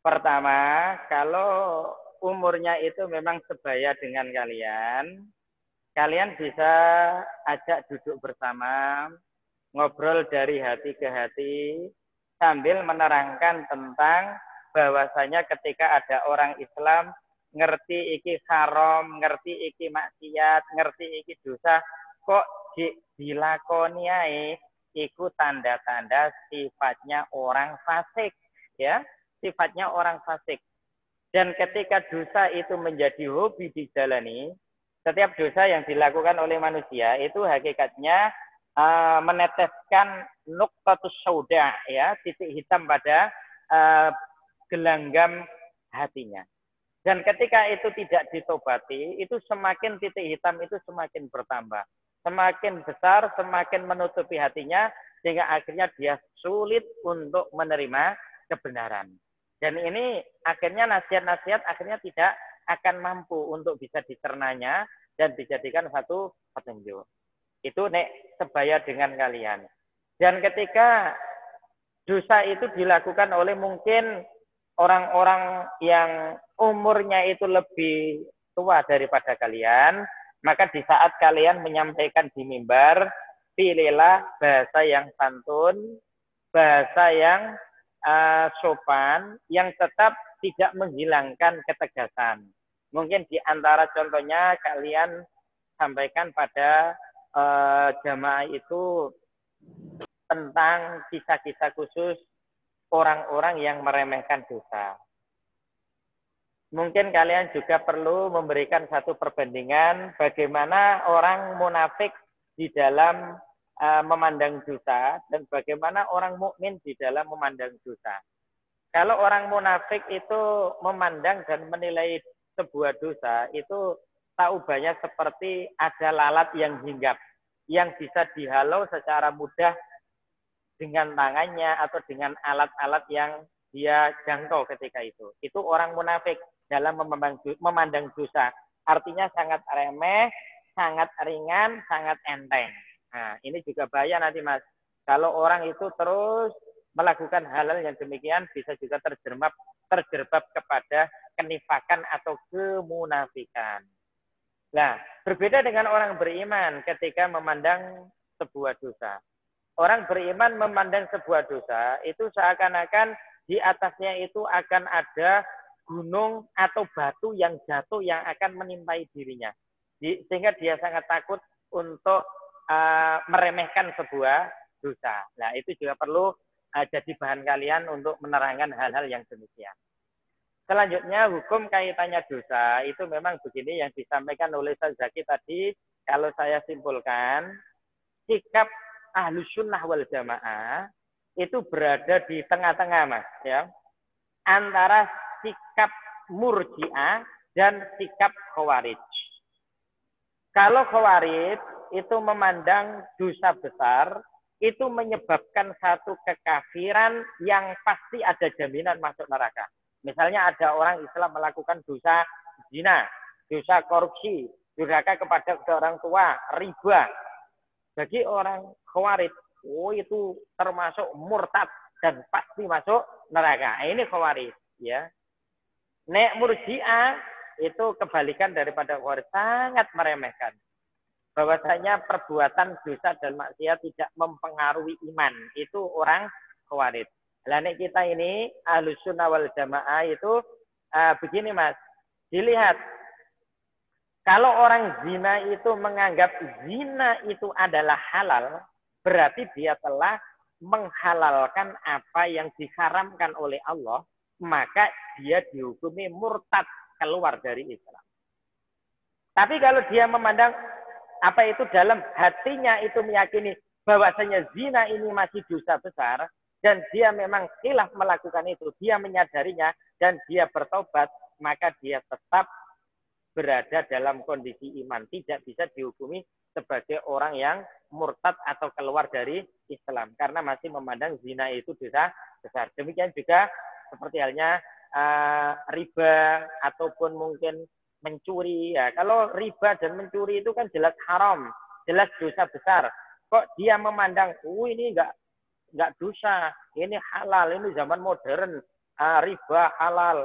Pertama, kalau umurnya itu memang sebaya dengan kalian, kalian bisa ajak duduk bersama, ngobrol dari hati ke hati, sambil menerangkan tentang bahwasanya ketika ada orang Islam ngerti iki haram, ngerti iki maksiat, ngerti iki dosa, kok di, dilakoni ae iku tanda-tanda sifatnya orang fasik, ya, sifatnya orang fasik. Dan ketika dosa itu menjadi hobi dijalani, setiap dosa yang dilakukan oleh manusia itu hakikatnya uh, meneteskan nuktatus sauda ya titik hitam pada uh, gelanggam hatinya. Dan ketika itu tidak ditobati, itu semakin titik hitam itu semakin bertambah. Semakin besar, semakin menutupi hatinya, sehingga akhirnya dia sulit untuk menerima kebenaran. Dan ini akhirnya nasihat-nasihat akhirnya tidak akan mampu untuk bisa dicernanya dan dijadikan satu petunjuk. Itu nek sebaya dengan kalian. Dan ketika dosa itu dilakukan oleh mungkin orang-orang yang umurnya itu lebih tua daripada kalian, maka di saat kalian menyampaikan di mimbar, pilihlah bahasa yang santun, bahasa yang uh, sopan, yang tetap tidak menghilangkan ketegasan. Mungkin di antara contohnya kalian sampaikan pada uh, jamaah itu tentang kisah-kisah khusus orang-orang yang meremehkan dosa. Mungkin kalian juga perlu memberikan satu perbandingan bagaimana orang munafik di dalam uh, memandang dosa dan bagaimana orang mukmin di dalam memandang dosa. Kalau orang munafik itu memandang dan menilai sebuah dosa itu tak ubahnya seperti ada lalat yang hinggap yang bisa dihalau secara mudah dengan tangannya atau dengan alat-alat yang dia jangkau ketika itu. Itu orang munafik dalam memandang dosa. Artinya sangat remeh, sangat ringan, sangat enteng. Nah, ini juga bahaya nanti Mas. Kalau orang itu terus melakukan hal-hal yang demikian bisa juga terjerembab terjerbab kepada kenifakan atau kemunafikan. Nah, berbeda dengan orang beriman ketika memandang sebuah dosa. Orang beriman memandang sebuah dosa itu seakan-akan di atasnya itu akan ada gunung atau batu yang jatuh yang akan menimpai dirinya. Sehingga dia sangat takut untuk uh, meremehkan sebuah dosa. Nah, itu juga perlu uh, jadi bahan kalian untuk menerangkan hal-hal yang demikian. Selanjutnya hukum kaitannya dosa itu memang begini yang disampaikan oleh Zaki tadi. Kalau saya simpulkan, sikap ahlu sunnah wal jamaah itu berada di tengah-tengah mas ya antara sikap murjiah dan sikap khawarij. Kalau khawarij itu memandang dosa besar itu menyebabkan satu kekafiran yang pasti ada jaminan masuk neraka. Misalnya ada orang Islam melakukan dosa zina, dosa korupsi, durhaka kepada orang tua, riba. Bagi orang khawarij, oh itu termasuk murtad dan pasti masuk neraka. Nah, ini khawarij, ya. Nek murji'ah itu kebalikan daripada khawarij, sangat meremehkan. Bahwasanya perbuatan dosa dan maksiat tidak mempengaruhi iman. Itu orang khawarij. Lah kita ini ahlus wal jamaah itu uh, begini mas, dilihat kalau orang zina itu menganggap zina itu adalah halal, berarti dia telah menghalalkan apa yang diharamkan oleh Allah, maka dia dihukumi murtad keluar dari Islam. Tapi kalau dia memandang apa itu dalam hatinya itu meyakini bahwasanya zina ini masih dosa besar dan dia memang khilaf melakukan itu, dia menyadarinya dan dia bertobat, maka dia tetap berada dalam kondisi iman, tidak bisa dihukumi sebagai orang yang murtad atau keluar dari Islam karena masih memandang zina itu dosa besar. Demikian juga seperti halnya uh, riba ataupun mungkin mencuri ya. Kalau riba dan mencuri itu kan jelas haram, jelas dosa besar. Kok dia memandang, "Oh, ini enggak enggak dosa, ini halal, ini zaman modern, uh, riba halal,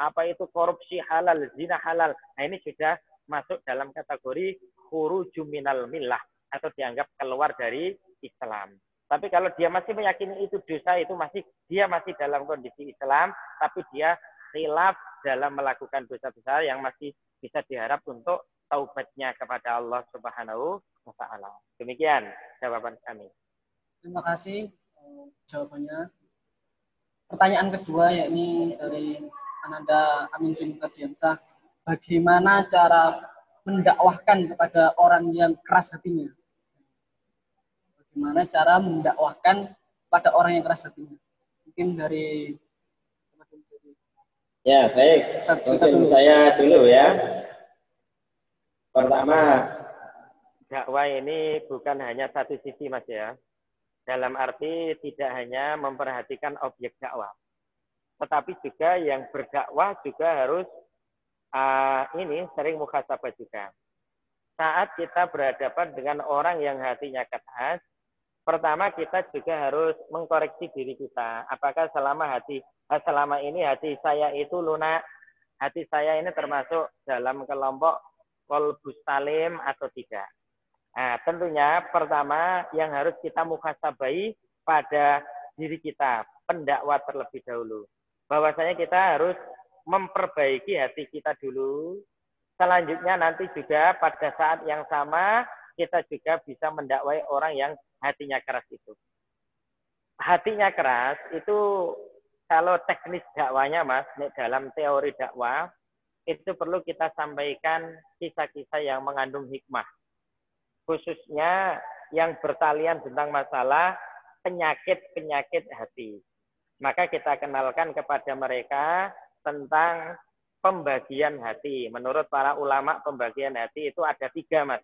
apa itu korupsi halal, zina halal." Nah, ini sudah masuk dalam kategori khuruju minal millah atau dianggap keluar dari Islam. Tapi kalau dia masih meyakini itu dosa itu masih dia masih dalam kondisi Islam, tapi dia khilaf dalam melakukan dosa besar yang masih bisa diharap untuk taubatnya kepada Allah Subhanahu wa taala. Demikian jawaban kami. Terima kasih eh, jawabannya. Pertanyaan kedua yakni dari Ananda Amin bin Kadiansah. Bagaimana cara mendakwahkan kepada orang yang keras hatinya. Bagaimana cara mendakwahkan pada orang yang keras hatinya? Mungkin dari Ya, baik. Mungkin dulu. saya dulu ya. Pertama, dakwah ini bukan hanya satu sisi Mas ya. Dalam arti tidak hanya memperhatikan objek dakwah. Tetapi juga yang berdakwah juga harus uh, ini sering mukhasabah juga. Saat kita berhadapan dengan orang yang hatinya keras, pertama kita juga harus mengkoreksi diri kita. Apakah selama hati selama ini hati saya itu lunak, hati saya ini termasuk dalam kelompok kolbus salim atau tidak. Nah, tentunya pertama yang harus kita muhasabai pada diri kita, pendakwa terlebih dahulu. Bahwasanya kita harus memperbaiki hati kita dulu. Selanjutnya nanti juga pada saat yang sama kita juga bisa mendakwai orang yang hatinya keras itu. Hatinya keras itu kalau teknis dakwanya Mas, dalam teori dakwah itu perlu kita sampaikan kisah-kisah yang mengandung hikmah. Khususnya yang bertalian tentang masalah penyakit-penyakit hati. Maka kita kenalkan kepada mereka tentang pembagian hati. Menurut para ulama pembagian hati itu ada tiga mas.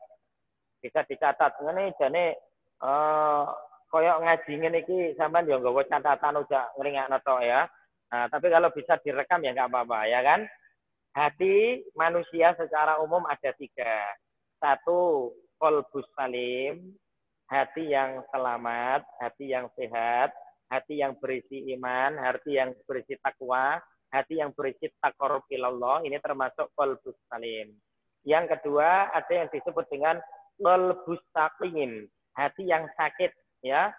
Bisa dicatat. Ini jadi uh, koyok ngaji ini ki sampean yo nggawa catatan udah ngeringat noto ya. Nah, tapi kalau bisa direkam ya nggak apa-apa ya kan. Hati manusia secara umum ada tiga. Satu, kolbus salim, hati yang selamat, hati yang sehat, hati yang berisi iman, hati yang berisi takwa, hati yang berisi takorup ilallah ini termasuk kolbus salim. Yang kedua ada yang disebut dengan kolbus sakim, hati yang sakit ya.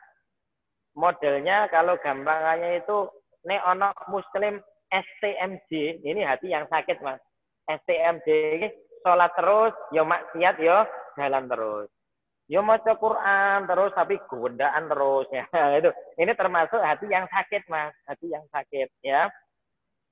Modelnya kalau gampangannya itu ne ono muslim STMJ, ini hati yang sakit mas. STMJ sholat terus, yo ya maksiat yo ya jalan terus. Yo ya maca Quran terus tapi gondaan terus ya itu. Ini termasuk hati yang sakit mas, hati yang sakit ya.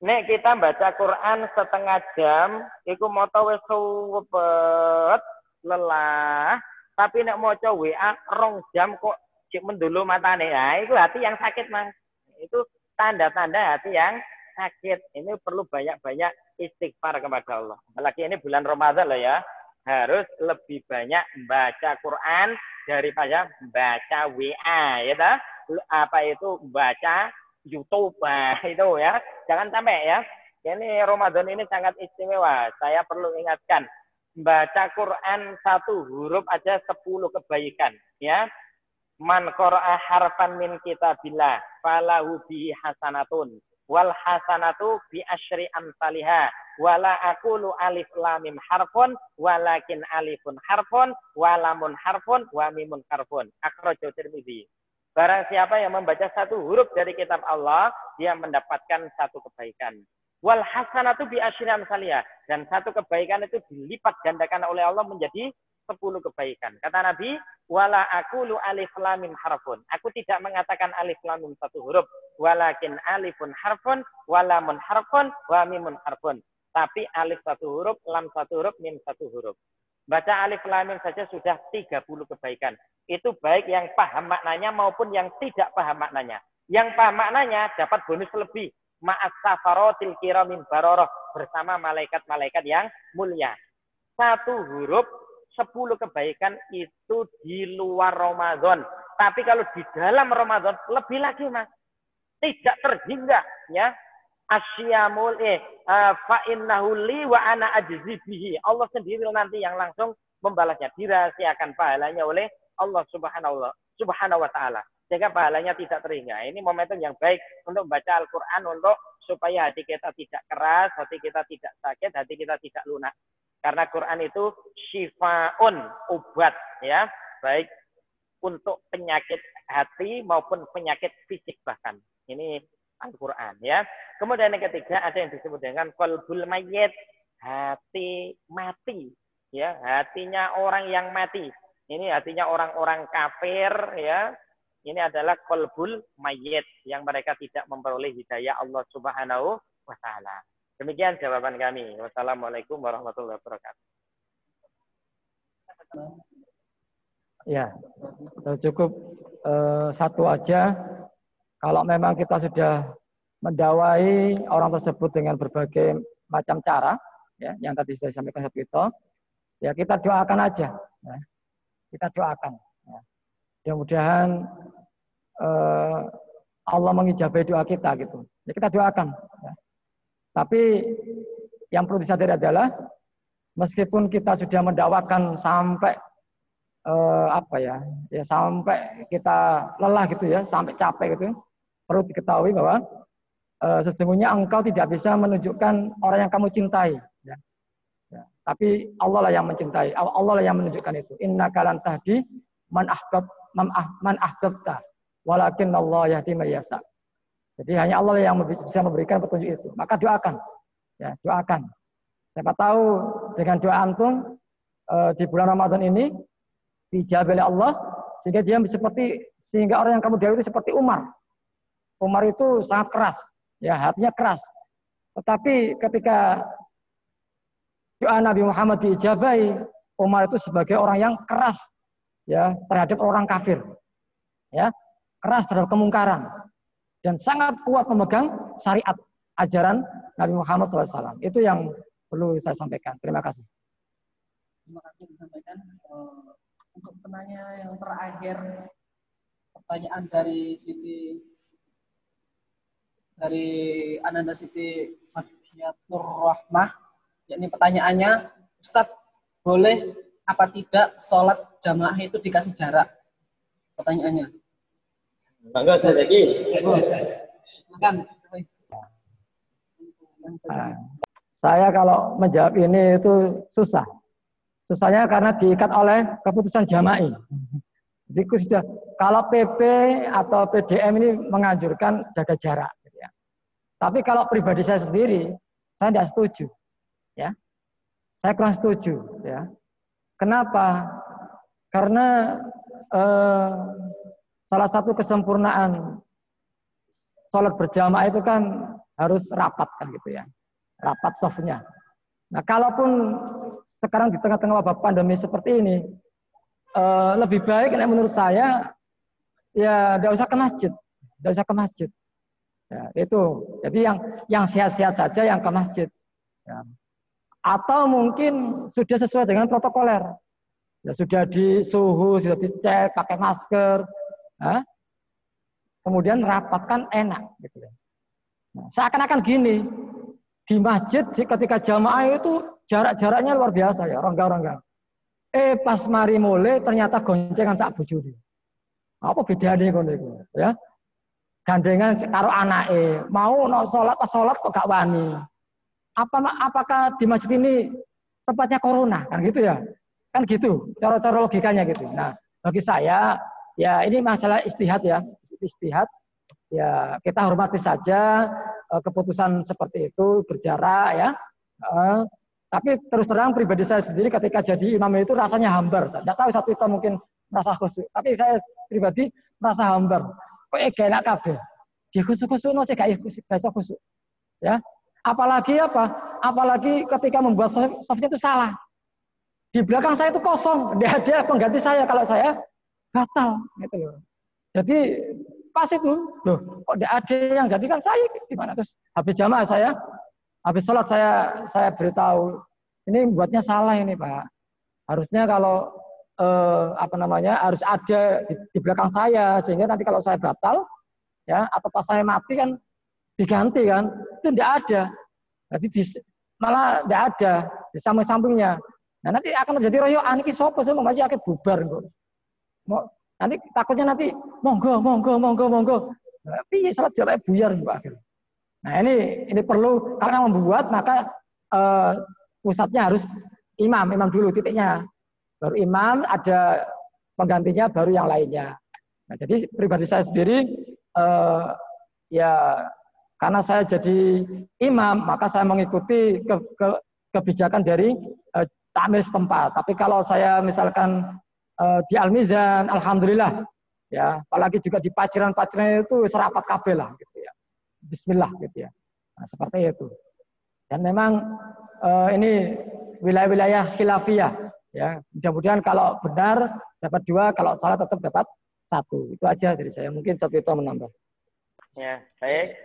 Nek kita baca Quran setengah jam, iku moto wis suwepet, lelah. Tapi nek maca WA rong jam kok cek mendulu matane. Nah, itu hati yang sakit, Mas. Itu tanda-tanda hati yang sakit. Ini perlu banyak-banyak istighfar kepada Allah. Apalagi ini bulan Ramadan loh ya. Harus lebih banyak baca Quran daripada baca WA, ya ta? Apa itu baca YouTube nah, itu ya. Jangan sampai ya. Ini Ramadan ini sangat istimewa. Saya perlu ingatkan, baca Quran satu huruf aja sepuluh kebaikan, ya. Man qara'a harfan min kitabillah falahu bihi hasanatun wal hasanatu bi asyri amsalha wala aqulu alif lam mim harfun walakin alifun harfun walamun harfun wa mimun harfun akhrajahu tirmidzi Barang siapa yang membaca satu huruf dari kitab Allah, dia mendapatkan satu kebaikan. Wal hasanatu bi asyram saliyah. Dan satu kebaikan itu dilipat gandakan oleh Allah menjadi sepuluh kebaikan. Kata Nabi, wala lu alif lamim harfun. Aku tidak mengatakan alif lamim satu huruf, walakin alifun harfun, walamun harfun, wa mimun harfun. Tapi alif satu huruf, lam satu huruf, mim satu huruf. Baca alif lam mim saja sudah 30 kebaikan. Itu baik yang paham maknanya maupun yang tidak paham maknanya. Yang paham maknanya dapat bonus lebih. Ma'as safarotil kiramin baroroh. Bersama malaikat-malaikat yang mulia. Satu huruf, sepuluh kebaikan itu di luar Ramadan. Tapi kalau di dalam Ramadan, lebih lagi mas. Tidak terhingga. ya asyamul eh uh, fa innahu li wa ana ajzi bihi. Allah sendiri nanti yang langsung membalasnya dirahasiakan pahalanya oleh Allah Subhanahu Subhanahu wa taala. Sehingga pahalanya tidak terhingga. Ini momentum yang baik untuk membaca Al-Qur'an untuk supaya hati kita tidak keras, hati kita tidak sakit, hati kita tidak lunak. Karena Quran itu syifaun, obat ya, baik untuk penyakit hati maupun penyakit fisik bahkan. Ini Al-Quran ya. Kemudian yang ketiga ada yang disebut dengan kolbul mayit, hati mati ya, hatinya orang yang mati. Ini hatinya orang-orang kafir ya. Ini adalah kolbul mayit yang mereka tidak memperoleh hidayah Allah Subhanahu wa taala. Demikian jawaban kami. Wassalamualaikum warahmatullahi wabarakatuh. Ya, cukup uh, satu aja kalau memang kita sudah mendawai orang tersebut dengan berbagai macam cara, ya, yang tadi sudah disampaikan satu itu, ya kita doakan aja. Ya. Kita doakan. Ya. Mudah-mudahan eh, Allah mengijabai doa kita gitu. Ya, kita doakan. Ya. Tapi yang perlu disadari adalah meskipun kita sudah mendakwakan sampai eh, apa ya, ya sampai kita lelah gitu ya, sampai capek gitu, perlu diketahui bahwa uh, sesungguhnya engkau tidak bisa menunjukkan orang yang kamu cintai. Ya. Ya. Tapi Allah lah yang mencintai. Allah lah yang menunjukkan itu. Inna kalan tahdi man ahbab man, ah, ahbabta. Walakin Allah yahdi mayasa. Jadi hanya Allah yang bisa memberikan petunjuk itu. Maka doakan. Ya, doakan. Siapa tahu dengan doa antum uh, di bulan Ramadan ini dijawab oleh Allah sehingga dia seperti sehingga orang yang kamu doa itu seperti Umar Umar itu sangat keras, ya hatinya keras. Tetapi ketika doa Nabi Muhammad diijabai, Umar itu sebagai orang yang keras ya terhadap orang kafir. Ya, keras terhadap kemungkaran dan sangat kuat memegang syariat ajaran Nabi Muhammad SAW. Itu yang perlu saya sampaikan. Terima kasih. Terima kasih disampaikan. Uh, untuk penanya yang terakhir, pertanyaan dari Siti dari Ananda Siti Madiatur Rahmah yakni pertanyaannya Ustadz boleh apa tidak sholat jamaah itu dikasih jarak pertanyaannya Bangga saya lagi silakan saya kalau menjawab ini itu susah susahnya karena diikat oleh keputusan jama'i jadi sudah kalau PP atau PDM ini menganjurkan jaga jarak tapi kalau pribadi saya sendiri, saya tidak setuju. Ya, saya kurang setuju. Ya, kenapa? Karena eh, salah satu kesempurnaan sholat berjamaah itu kan harus rapat kan gitu ya, rapat softnya. Nah, kalaupun sekarang di tengah-tengah wabah pandemi seperti ini, eh, lebih baik menurut saya ya tidak usah ke masjid, tidak usah ke masjid. Ya, itu. Jadi yang yang sehat-sehat saja yang ke masjid. Ya. Atau mungkin sudah sesuai dengan protokoler. Ya, sudah di suhu, sudah dicek, pakai masker. Ya. Kemudian rapatkan enak. Gitu. Nah, seakan-akan gini, di masjid ketika jamaah itu jarak-jaraknya luar biasa ya, rongga-rongga. Eh pas mari mulai ternyata goncengan sak bujuri. Apa bedanya ngono ya? gandengan karo anake mau no sholat pas sholat kok gak wani apa apakah di masjid ini tempatnya corona kan gitu ya kan gitu cara-cara logikanya gitu nah bagi saya ya ini masalah istihad ya istihad ya kita hormati saja uh, keputusan seperti itu berjarak ya uh, tapi terus terang pribadi saya sendiri ketika jadi imam itu rasanya hambar tidak tahu satu itu mungkin merasa khusyuk tapi saya pribadi merasa hambar kok enak kabeh. Di khusuk-khusuk no sih gak iso khusuk. Ya. Apalagi apa? Apalagi ketika membuat safnya itu salah. di belakang saya itu kosong, dia ada pengganti saya kalau saya batal gitu loh. Jadi pas itu, tuh kok tidak ada yang gantikan saya gimana terus habis jamaah saya, habis sholat saya saya beritahu ini buatnya salah ini pak. Harusnya kalau eh, apa namanya harus ada di, di belakang saya sehingga nanti kalau saya batal ya atau pas saya mati kan diganti kan itu tidak ada. Jadi di, malah tidak ada di samping-sampingnya. Nah nanti akan terjadi royo aniki sopo sih masih akan bubar kok. Nanti takutnya nanti monggo monggo monggo monggo. Tapi salat jalan buyar kok akhirnya. Nah ini ini perlu karena membuat maka uh, pusatnya harus imam imam dulu titiknya. Baru imam ada penggantinya baru yang lainnya. Nah jadi pribadi saya sendiri uh, ya karena saya jadi imam maka saya mengikuti ke, ke, kebijakan dari uh, takmir setempat. Tapi kalau saya misalkan uh, di Al-Mizan, alhamdulillah ya, apalagi juga di paciran-paciran itu serapat kabel lah gitu ya. Bismillah gitu ya. Nah, seperti itu. Dan memang uh, ini wilayah-wilayah khilafiyah ya. Mudah-mudahan kalau benar dapat dua, kalau salah tetap dapat satu. Itu aja dari saya. Mungkin satu itu menambah. Ya, baik.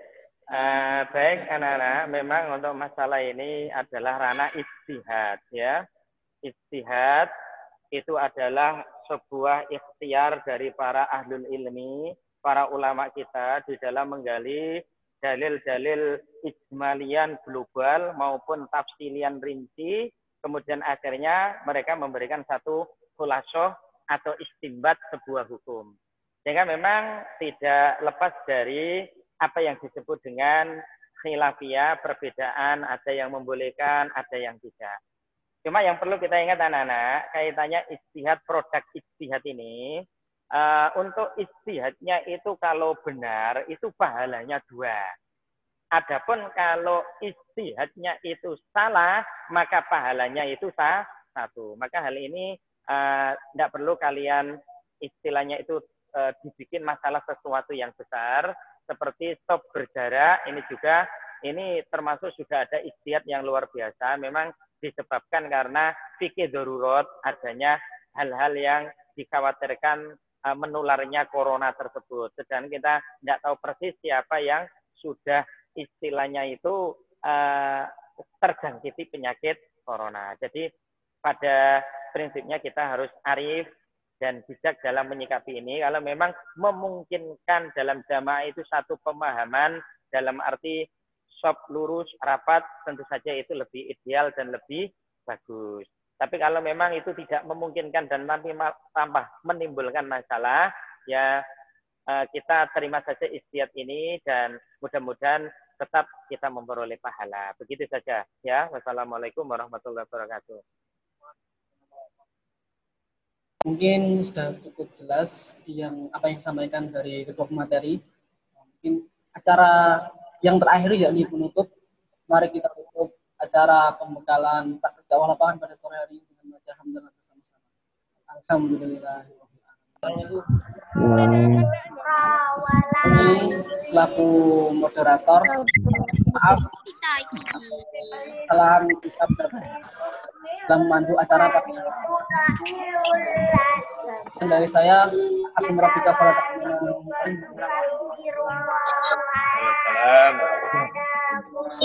Uh, baik anak-anak, memang untuk masalah ini adalah ranah istihad ya istihad itu adalah sebuah ikhtiar dari para ahlul ilmi, para ulama kita di dalam menggali dalil-dalil ijmalian global maupun tafsilian rinci, kemudian akhirnya mereka memberikan satu khulasoh atau istimbat sebuah hukum. Sehingga memang tidak lepas dari apa yang disebut dengan khilafiyah, perbedaan, ada yang membolehkan, ada yang tidak. Cuma yang perlu kita ingat anak-anak, kaitannya istihad produk istihad ini, uh, untuk istihadnya itu kalau benar, itu pahalanya dua. Adapun kalau istihadnya itu salah, maka pahalanya itu sah, satu. Maka hal ini tidak uh, perlu kalian istilahnya itu uh, dibikin masalah sesuatu yang besar, seperti stop berjarak, ini juga ini termasuk sudah ada istihad yang luar biasa. Memang disebabkan karena fikih darurat adanya hal-hal yang dikhawatirkan uh, menularnya corona tersebut. Sedang kita tidak tahu persis siapa yang sudah istilahnya itu uh, terjangkiti penyakit corona. Jadi pada prinsipnya kita harus arif dan bijak dalam menyikapi ini. Kalau memang memungkinkan dalam jamaah itu satu pemahaman dalam arti shop lurus, rapat, tentu saja itu lebih ideal dan lebih bagus. Tapi kalau memang itu tidak memungkinkan dan nanti tambah menimbulkan masalah, ya eh, kita terima saja istiad ini dan mudah-mudahan tetap kita memperoleh pahala. Begitu saja ya. Wassalamualaikum warahmatullahi wabarakatuh. Mungkin sudah cukup jelas yang apa yang disampaikan dari ketua materi. Mungkin acara yang terakhir yakni penutup. Mari kita tutup acara pembekalan praktek dakwah lapangan pada sore hari ini dengan baca hamdalah bersama-sama. Alhamdulillah. Ini selaku moderator, maaf, salam kita dalam acara pakai dari saya akan merapikan pada Waalaikumsalam